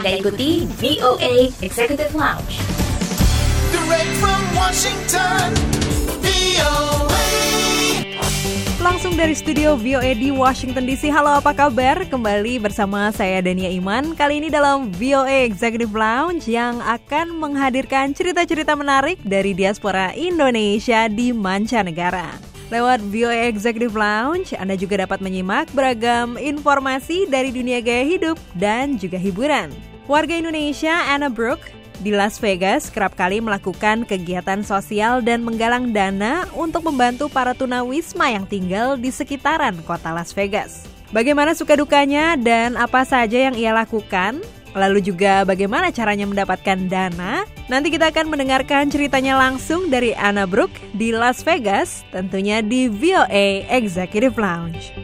Anda ikuti VOA Executive Lounge. Direct from Washington, VOA. Langsung dari studio VOA di Washington DC. Halo, apa kabar? Kembali bersama saya Dania Iman. Kali ini dalam VOA Executive Lounge yang akan menghadirkan cerita-cerita menarik dari diaspora Indonesia di mancanegara. Lewat VOA Executive Lounge, Anda juga dapat menyimak beragam informasi dari dunia gaya hidup dan juga hiburan. Warga Indonesia Anna Brooke di Las Vegas kerap kali melakukan kegiatan sosial dan menggalang dana untuk membantu para tunawisma yang tinggal di sekitaran kota Las Vegas. Bagaimana suka dukanya dan apa saja yang ia lakukan? Lalu juga bagaimana caranya mendapatkan dana? Nanti kita akan mendengarkan ceritanya langsung dari Anna Brooke di Las Vegas, tentunya di VOA Executive Lounge.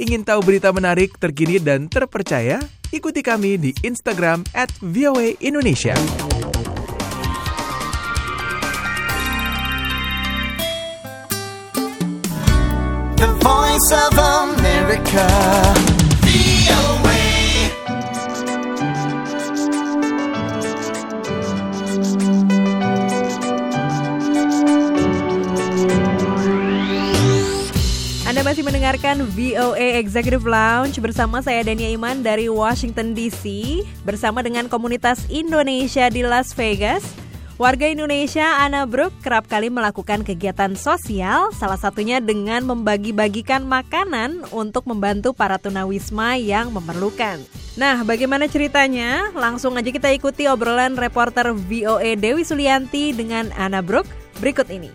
Ingin tahu berita menarik, terkini, dan terpercaya? Ikuti kami di Instagram at VOA Indonesia. The voice of America, VOA. Masih mendengarkan VOA Executive Lounge bersama saya Dania Iman dari Washington DC bersama dengan komunitas Indonesia di Las Vegas. Warga Indonesia Anna Brook kerap kali melakukan kegiatan sosial, salah satunya dengan membagi-bagikan makanan untuk membantu para tunawisma yang memerlukan. Nah, bagaimana ceritanya? Langsung aja kita ikuti obrolan reporter VOA Dewi Sulianti dengan Anna Brook berikut ini.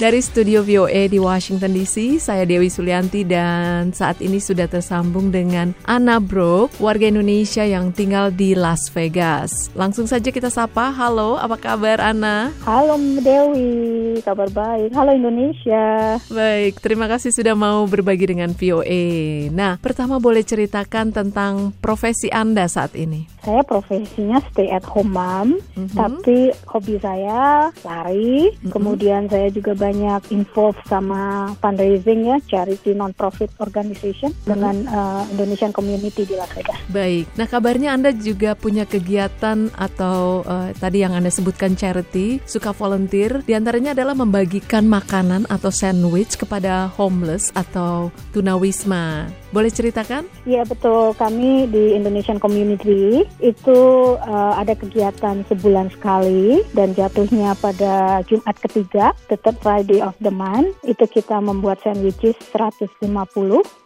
Dari studio VOA di Washington DC, saya Dewi Sulianti dan saat ini sudah tersambung dengan Anna Brooke, warga Indonesia yang tinggal di Las Vegas. Langsung saja kita sapa, halo apa kabar Anna? Halo Dewi, kabar baik. Halo Indonesia. Baik, terima kasih sudah mau berbagi dengan VOA. Nah, pertama boleh ceritakan tentang profesi Anda saat ini. Saya profesinya stay at home mom, tapi hobi saya lari. Kemudian saya juga banyak involve sama fundraising ya, charity non-profit organization dengan uh, Indonesian community di Las Vegas. Baik, nah kabarnya Anda juga punya kegiatan atau eh, tadi yang Anda sebutkan charity, suka volunteer, di antaranya adalah membagikan makanan atau sandwich kepada homeless atau tunawisma. Boleh ceritakan? Iya betul, kami di Indonesian Community itu uh, ada kegiatan sebulan sekali dan jatuhnya pada Jumat ketiga, tetap Friday of the month. Itu kita membuat sandwiches 150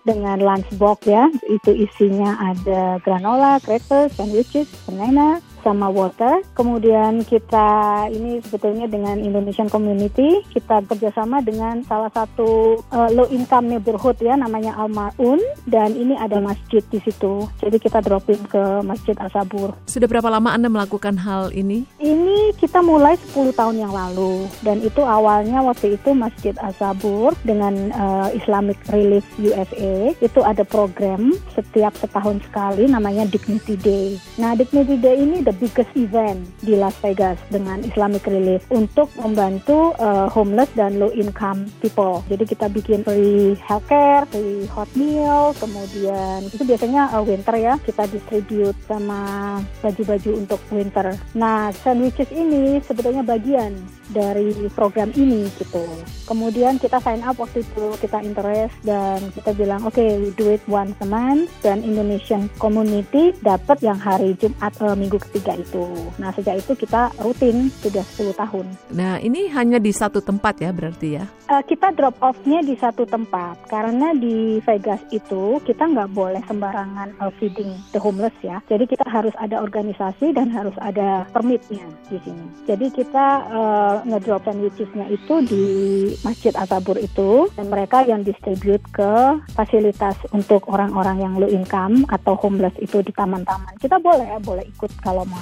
dengan lunchbox ya. Itu isinya ada granola, crackers, sandwiches, banana, sama water. Kemudian kita ini sebetulnya dengan Indonesian Community kita kerjasama dengan salah satu uh, low income neighborhood ya namanya Al Maun dan ini ada masjid di situ. Jadi kita dropin ke Masjid Al Sabur. Sudah berapa lama Anda melakukan hal ini? Ini kita mulai 10 tahun yang lalu dan itu awalnya waktu itu Masjid Al Sabur dengan uh, Islamic Relief USA itu ada program setiap setahun sekali namanya Dignity Day. Nah Dignity Day ini the biggest event di Las Vegas dengan Islamic Relief untuk membantu uh, homeless dan low income people. Jadi kita bikin free healthcare, free hot meal, kemudian itu biasanya uh, winter ya kita distribute sama baju-baju untuk winter. Nah sandwiches ini sebetulnya bagian dari program ini gitu. Kemudian kita sign up waktu itu kita interest dan kita bilang oke okay, we do it once a month dan Indonesian community dapat yang hari Jumat uh, minggu ketiga itu. Nah sejak itu kita rutin sudah 10 tahun. Nah, ini hanya di satu tempat ya berarti ya? Uh, kita drop off-nya di satu tempat karena di Vegas itu kita nggak boleh sembarangan uh, feeding the homeless ya. Jadi kita harus ada organisasi dan harus ada permitnya di sini. Jadi kita uh, ngedrop sandwichesnya itu di Masjid Atabur itu dan mereka yang distribute ke fasilitas untuk orang-orang yang low income atau homeless itu di taman-taman. Kita boleh ya, boleh ikut kalau mau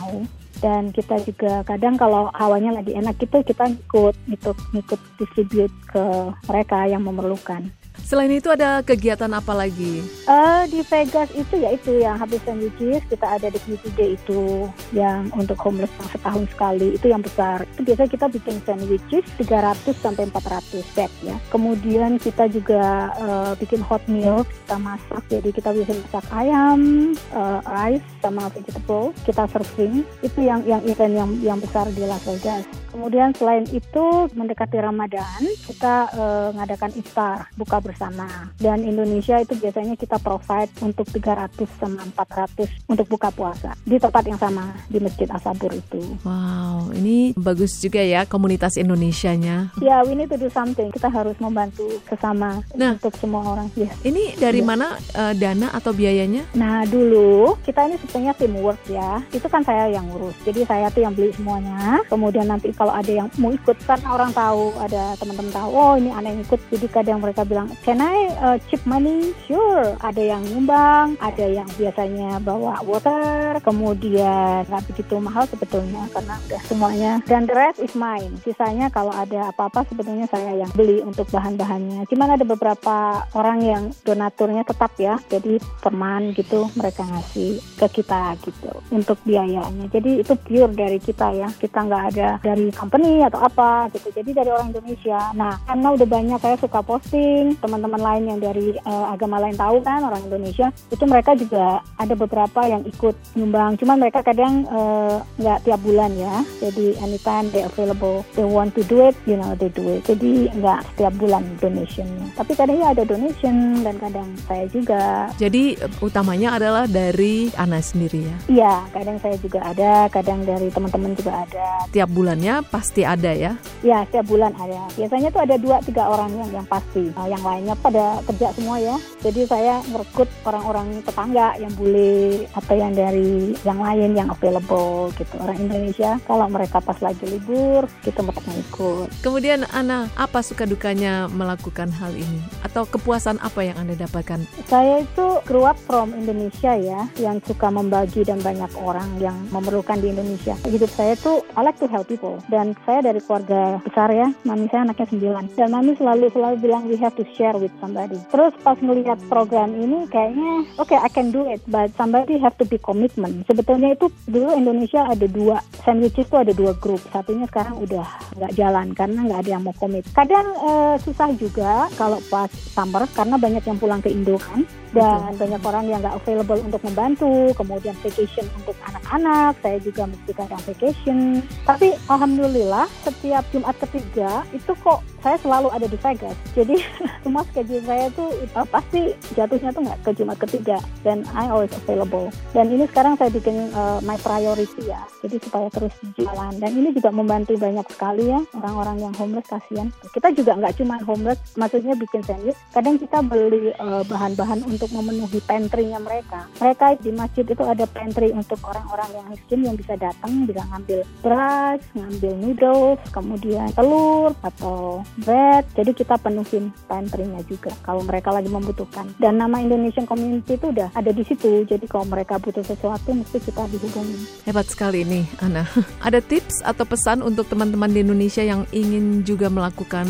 dan kita juga kadang kalau hawanya lagi enak gitu kita ikut ikut ikut distribute ke mereka yang memerlukan Selain itu ada kegiatan apa lagi? Eh, di Vegas itu ya itu yang habis sandwiches kita ada di Community itu yang untuk homeless setahun sekali itu yang besar. Itu biasanya kita bikin sandwiches 300 sampai 400 set ya. Kemudian kita juga eh, bikin hot meal kita masak jadi kita bisa masak ayam, eh, rice sama vegetable kita serving itu yang yang event yang yang besar di Las Vegas. Kemudian selain itu mendekati Ramadan kita eh, ngadakan iftar buka bersama dan Indonesia itu biasanya kita provide untuk 300 sama 400 untuk buka puasa di tempat yang sama di Masjid Asabur itu. Wow, ini bagus juga ya komunitas Indonesianya. Ya, we need to do something. Kita harus membantu sesama Nah. untuk semua orang. Yes. Ini dari mana eh, dana atau biayanya? Nah dulu kita ini sebetulnya teamwork ya. Itu kan saya yang ngurus. Jadi saya tuh yang beli semuanya. Kemudian nanti kalau ada yang mau ikut kan orang tahu, ada teman-teman tahu. Oh ini aneh yang ikut. Jadi kadang mereka bilang, can I uh, chip money? Sure. Ada yang nyumbang, ada yang biasanya bawa water. Kemudian nggak begitu mahal sebetulnya karena udah semuanya. Dan the rest is mine. Sisanya kalau ada apa-apa sebetulnya saya yang beli untuk bahan-bahannya. Cuman ada beberapa orang yang donaturnya tetap ya. Jadi perman gitu mereka ngasih ke kita gitu untuk biayanya. Jadi itu pure dari kita ya. Kita nggak ada dari company atau apa gitu. Jadi dari orang Indonesia. Nah karena udah banyak saya suka posting teman-teman lain yang dari eh, agama lain tahu kan orang Indonesia itu mereka juga ada beberapa yang ikut nyumbang. Cuman mereka kadang eh, nggak tiap bulan ya. Jadi anytime they available, they want to do it, you know they do it. Jadi nggak setiap bulan donationnya. Tapi kadang ya ada donation dan kadang saya juga Jadi eh, utamanya adalah dari Ana sendiri ya. Iya, kadang saya juga ada, kadang dari teman-teman juga ada. Tiap bulannya pasti ada ya. Ya, setiap bulan ada. Biasanya tuh ada dua tiga orang yang yang pasti. Yang lainnya pada kerja semua ya. Jadi saya merekrut orang-orang tetangga yang bule atau yang dari yang lain yang available gitu. Orang Indonesia kalau mereka pas lagi libur, gitu mereka ikut. Kemudian Ana, apa suka dukanya melakukan hal ini? Atau kepuasan apa yang Anda dapatkan? Saya itu grew up from Indonesia ya, yang suka membagi dan banyak orang yang memerlukan di Indonesia. Hidup saya tuh I like to help people. Dan saya dari keluarga besar ya, mami saya anaknya sembilan. Dan mami selalu selalu bilang we have to share with somebody. Terus pas ngelihat program ini kayaknya, oke I can do it, but somebody have to be commitment. Sebetulnya itu dulu Indonesia ada dua sandwiches tuh ada dua grup. Satunya sekarang udah nggak jalan karena nggak ada yang mau komit. Kadang eh, susah juga kalau pas summer karena banyak yang pulang ke Indo kan dan banyak orang yang nggak available untuk membantu kemudian vacation untuk anak-anak saya juga mesti kadang vacation tapi alhamdulillah setiap Jumat ketiga itu kok saya selalu ada di Vegas. Jadi semua schedule saya tuh eh, pasti jatuhnya tuh nggak ke Jumat ketiga. Dan I always available. Dan ini sekarang saya bikin eh, my priority ya. Jadi supaya terus jalan dan ini juga membantu banyak sekali ya orang-orang yang homeless kasihan. Kita juga nggak cuma homeless maksudnya bikin sandwich. Kadang kita beli eh, bahan-bahan untuk memenuhi pantry-nya mereka. Mereka di masjid itu ada pantry untuk orang-orang yang miskin yang bisa datang bisa ngambil beras ngambil noodles kemudian telur atau bread jadi kita penuhin pantry-nya juga kalau mereka lagi membutuhkan dan nama Indonesian Community itu udah ada di situ jadi kalau mereka butuh sesuatu mesti kita dihubungi Hebat sekali nih, Ana. Ada tips atau pesan untuk teman-teman di Indonesia yang ingin juga melakukan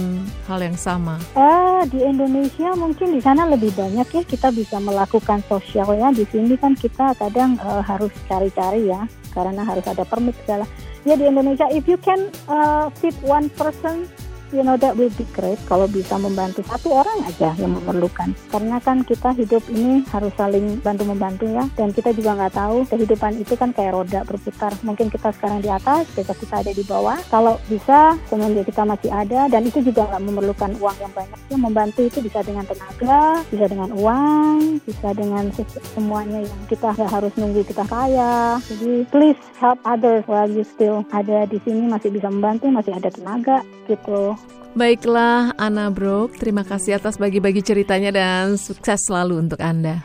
hal yang sama? Eh, di Indonesia mungkin di sana lebih banyak ya kita bisa melakukan sosial ya. Di sini kan kita kadang eh, harus cari-cari ya karena harus ada permit segala. Ya di Indonesia if you can eh, fit one person you know that will be great kalau bisa membantu satu orang aja yang memerlukan. Karena kan kita hidup ini harus saling bantu membantu ya. Dan kita juga nggak tahu kehidupan itu kan kayak roda berputar. Mungkin kita sekarang di atas besok kita ada di bawah. Kalau bisa semenjak kita masih ada dan itu juga nggak memerlukan uang yang banyak. Ya membantu itu bisa dengan tenaga bisa dengan uang bisa dengan semuanya yang kita nggak harus nunggu kita kaya. Jadi please help others while you still ada di sini. Masih bisa membantu masih ada tenaga gitu Baiklah, Ana Brok, terima kasih atas bagi-bagi ceritanya dan sukses selalu untuk Anda.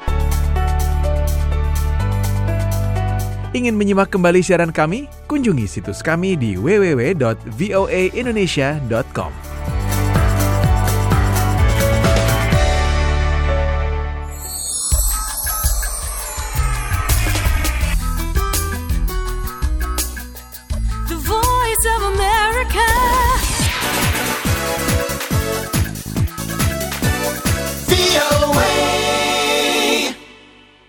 Ingin menyimak kembali siaran kami? Kunjungi situs kami di www.voaindonesia.com.